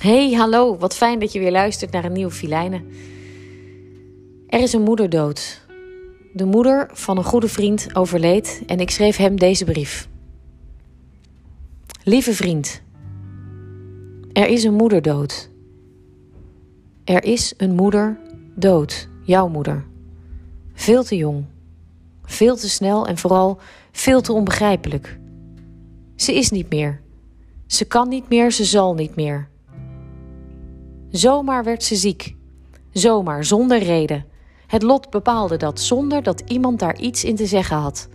Hey, hallo, wat fijn dat je weer luistert naar een nieuwe Filijnen. Er is een moeder dood. De moeder van een goede vriend overleed en ik schreef hem deze brief. Lieve vriend, er is een moeder dood. Er is een moeder dood, jouw moeder. Veel te jong, veel te snel en vooral veel te onbegrijpelijk. Ze is niet meer. Ze kan niet meer, ze zal niet meer. Zomaar werd ze ziek. Zomaar, zonder reden. Het lot bepaalde dat zonder dat iemand daar iets in te zeggen had.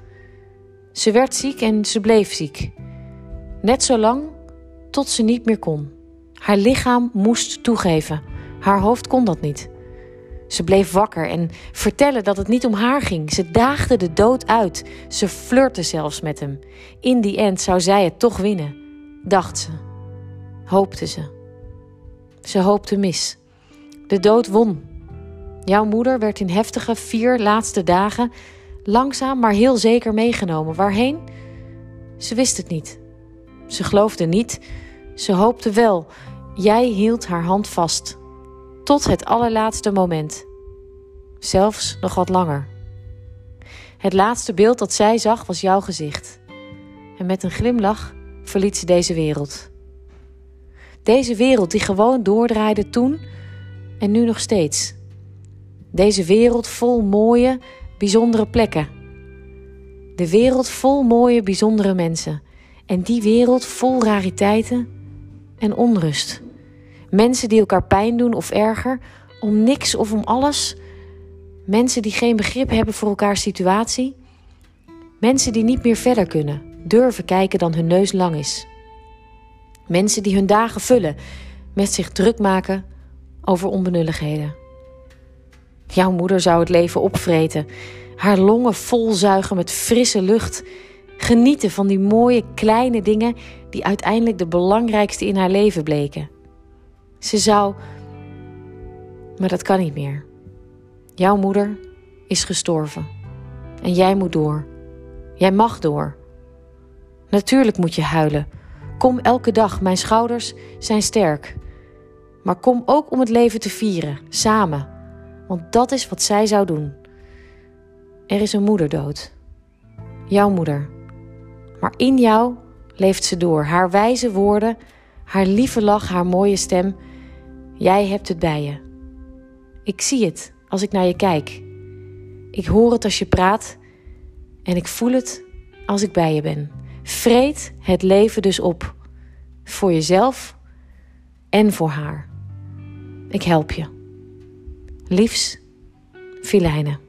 Ze werd ziek en ze bleef ziek. Net zo lang tot ze niet meer kon. Haar lichaam moest toegeven. Haar hoofd kon dat niet. Ze bleef wakker en vertellen dat het niet om haar ging. Ze daagde de dood uit. Ze flirte zelfs met hem. In die end zou zij het toch winnen, dacht ze. Hoopte ze. Ze hoopte mis. De dood won. Jouw moeder werd in heftige vier laatste dagen langzaam maar heel zeker meegenomen. Waarheen? Ze wist het niet. Ze geloofde niet. Ze hoopte wel. Jij hield haar hand vast. Tot het allerlaatste moment. Zelfs nog wat langer. Het laatste beeld dat zij zag was jouw gezicht. En met een glimlach verliet ze deze wereld. Deze wereld die gewoon doordraaide toen en nu nog steeds. Deze wereld vol mooie, bijzondere plekken. De wereld vol mooie, bijzondere mensen. En die wereld vol rariteiten en onrust. Mensen die elkaar pijn doen of erger, om niks of om alles. Mensen die geen begrip hebben voor elkaars situatie. Mensen die niet meer verder kunnen, durven kijken dan hun neus lang is. Mensen die hun dagen vullen met zich druk maken over onbenulligheden. Jouw moeder zou het leven opvreten, haar longen volzuigen met frisse lucht, genieten van die mooie kleine dingen die uiteindelijk de belangrijkste in haar leven bleken. Ze zou. Maar dat kan niet meer. Jouw moeder is gestorven. En jij moet door. Jij mag door. Natuurlijk moet je huilen. Kom elke dag, mijn schouders zijn sterk. Maar kom ook om het leven te vieren, samen. Want dat is wat zij zou doen. Er is een moeder dood. Jouw moeder. Maar in jou leeft ze door. Haar wijze woorden, haar lieve lach, haar mooie stem. Jij hebt het bij je. Ik zie het als ik naar je kijk. Ik hoor het als je praat en ik voel het als ik bij je ben. Vreet het leven dus op. Voor jezelf en voor haar. Ik help je. Liefs, Filijnen.